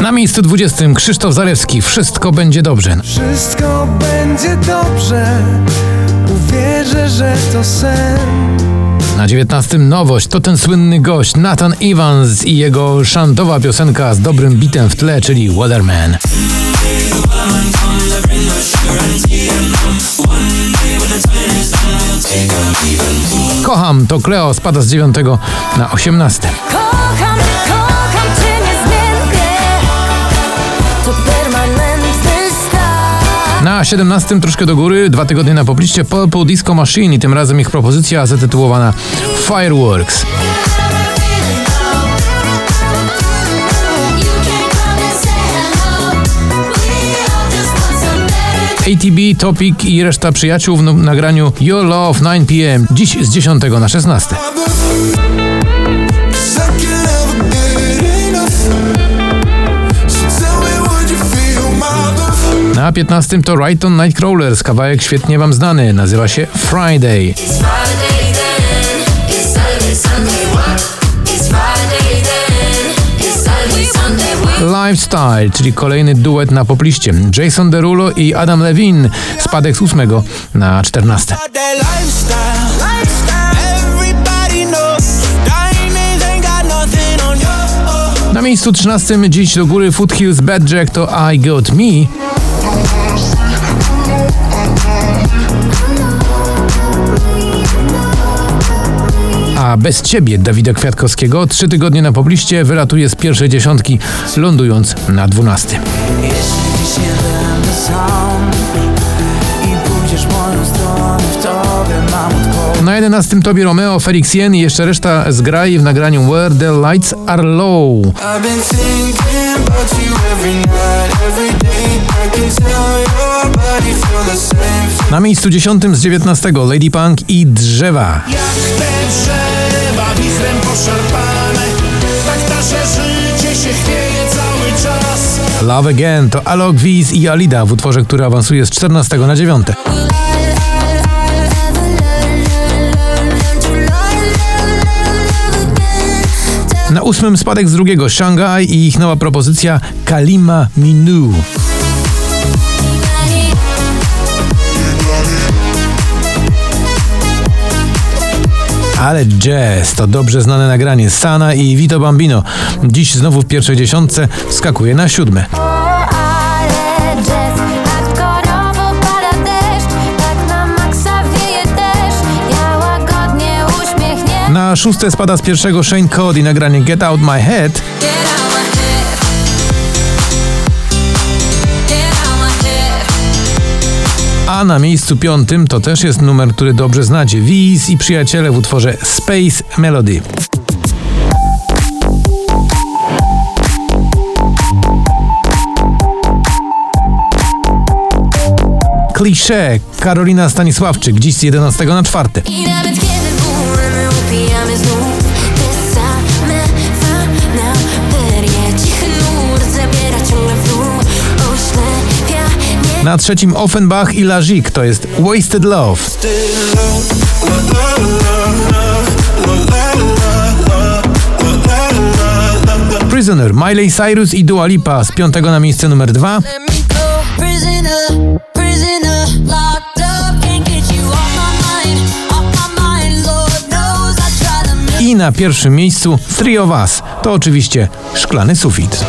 Na miejscu 20 Krzysztof Zalewski. Wszystko będzie dobrze. Wszystko będzie dobrze. Uwierzę, że to sen. Na 19 nowość to ten słynny gość Nathan Evans i jego szantowa piosenka z dobrym bitem w tle, czyli Weatherman. Kocham to Cleo spada z 9 na 18. Na 17 troszkę do góry, dwa tygodnie na popliście Purple Disco Machine i tym razem ich propozycja zatytułowana Fireworks. ATB, Topic i reszta przyjaciół w nagraniu Your Love 9pm dziś z 10 na 16. Na 15 to Righton Nightcrawlers, kawałek świetnie wam znany, nazywa się Friday. Lifestyle, czyli kolejny duet na popliście. Jason Derulo i Adam Levine, spadek z 8 na 14. That lifestyle. lifestyle. Everybody knows. Diamonds ain't got nothing on you. Na miejscu 13 dziś do góry Foothills Bad Jack to I Got Me. A bez ciebie Dawida Kwiatkowskiego trzy tygodnie na pobliście wylatuje z pierwszej dziesiątki, lądując na 12. Jeśli nie będę sam I pójdziesz moją stronę W tobie mam odpowiedź Na 11 tobie Romeo, Felix Jen i jeszcze reszta zgrai w nagraniu Where the Lights Are Low. I've been thinking about you every night, every day. I can tell your body feel the same. Na miejscu 10 z 19 Lady Punk i Drzewa. Jak poszarpane Tak nasze życie się chwieje cały czas Love Again to Alok Wiz i Alida w utworze, który awansuje z 14 na 9. Na ósmym spadek z drugiego Shanghai i ich nowa propozycja Kalima Minu. Ale jazz to dobrze znane nagranie Sana i Vito Bambino. Dziś znowu w pierwszej dziesiątce wskakuje na siódme. Tak na szóste spada z pierwszego Shane Cody nagranie. Get out my head A na miejscu piątym to też jest numer, który dobrze znacie. Wiz i przyjaciele w utworze Space Melody. Klisze Karolina Stanisławczyk dziś z 11 na 4. Na trzecim Offenbach i Lazik to jest Wasted Love. Prisoner, Miley Cyrus i Dua Lipa z piątego na miejsce numer dwa. I na pierwszym miejscu Three of Us. To oczywiście szklany sufit.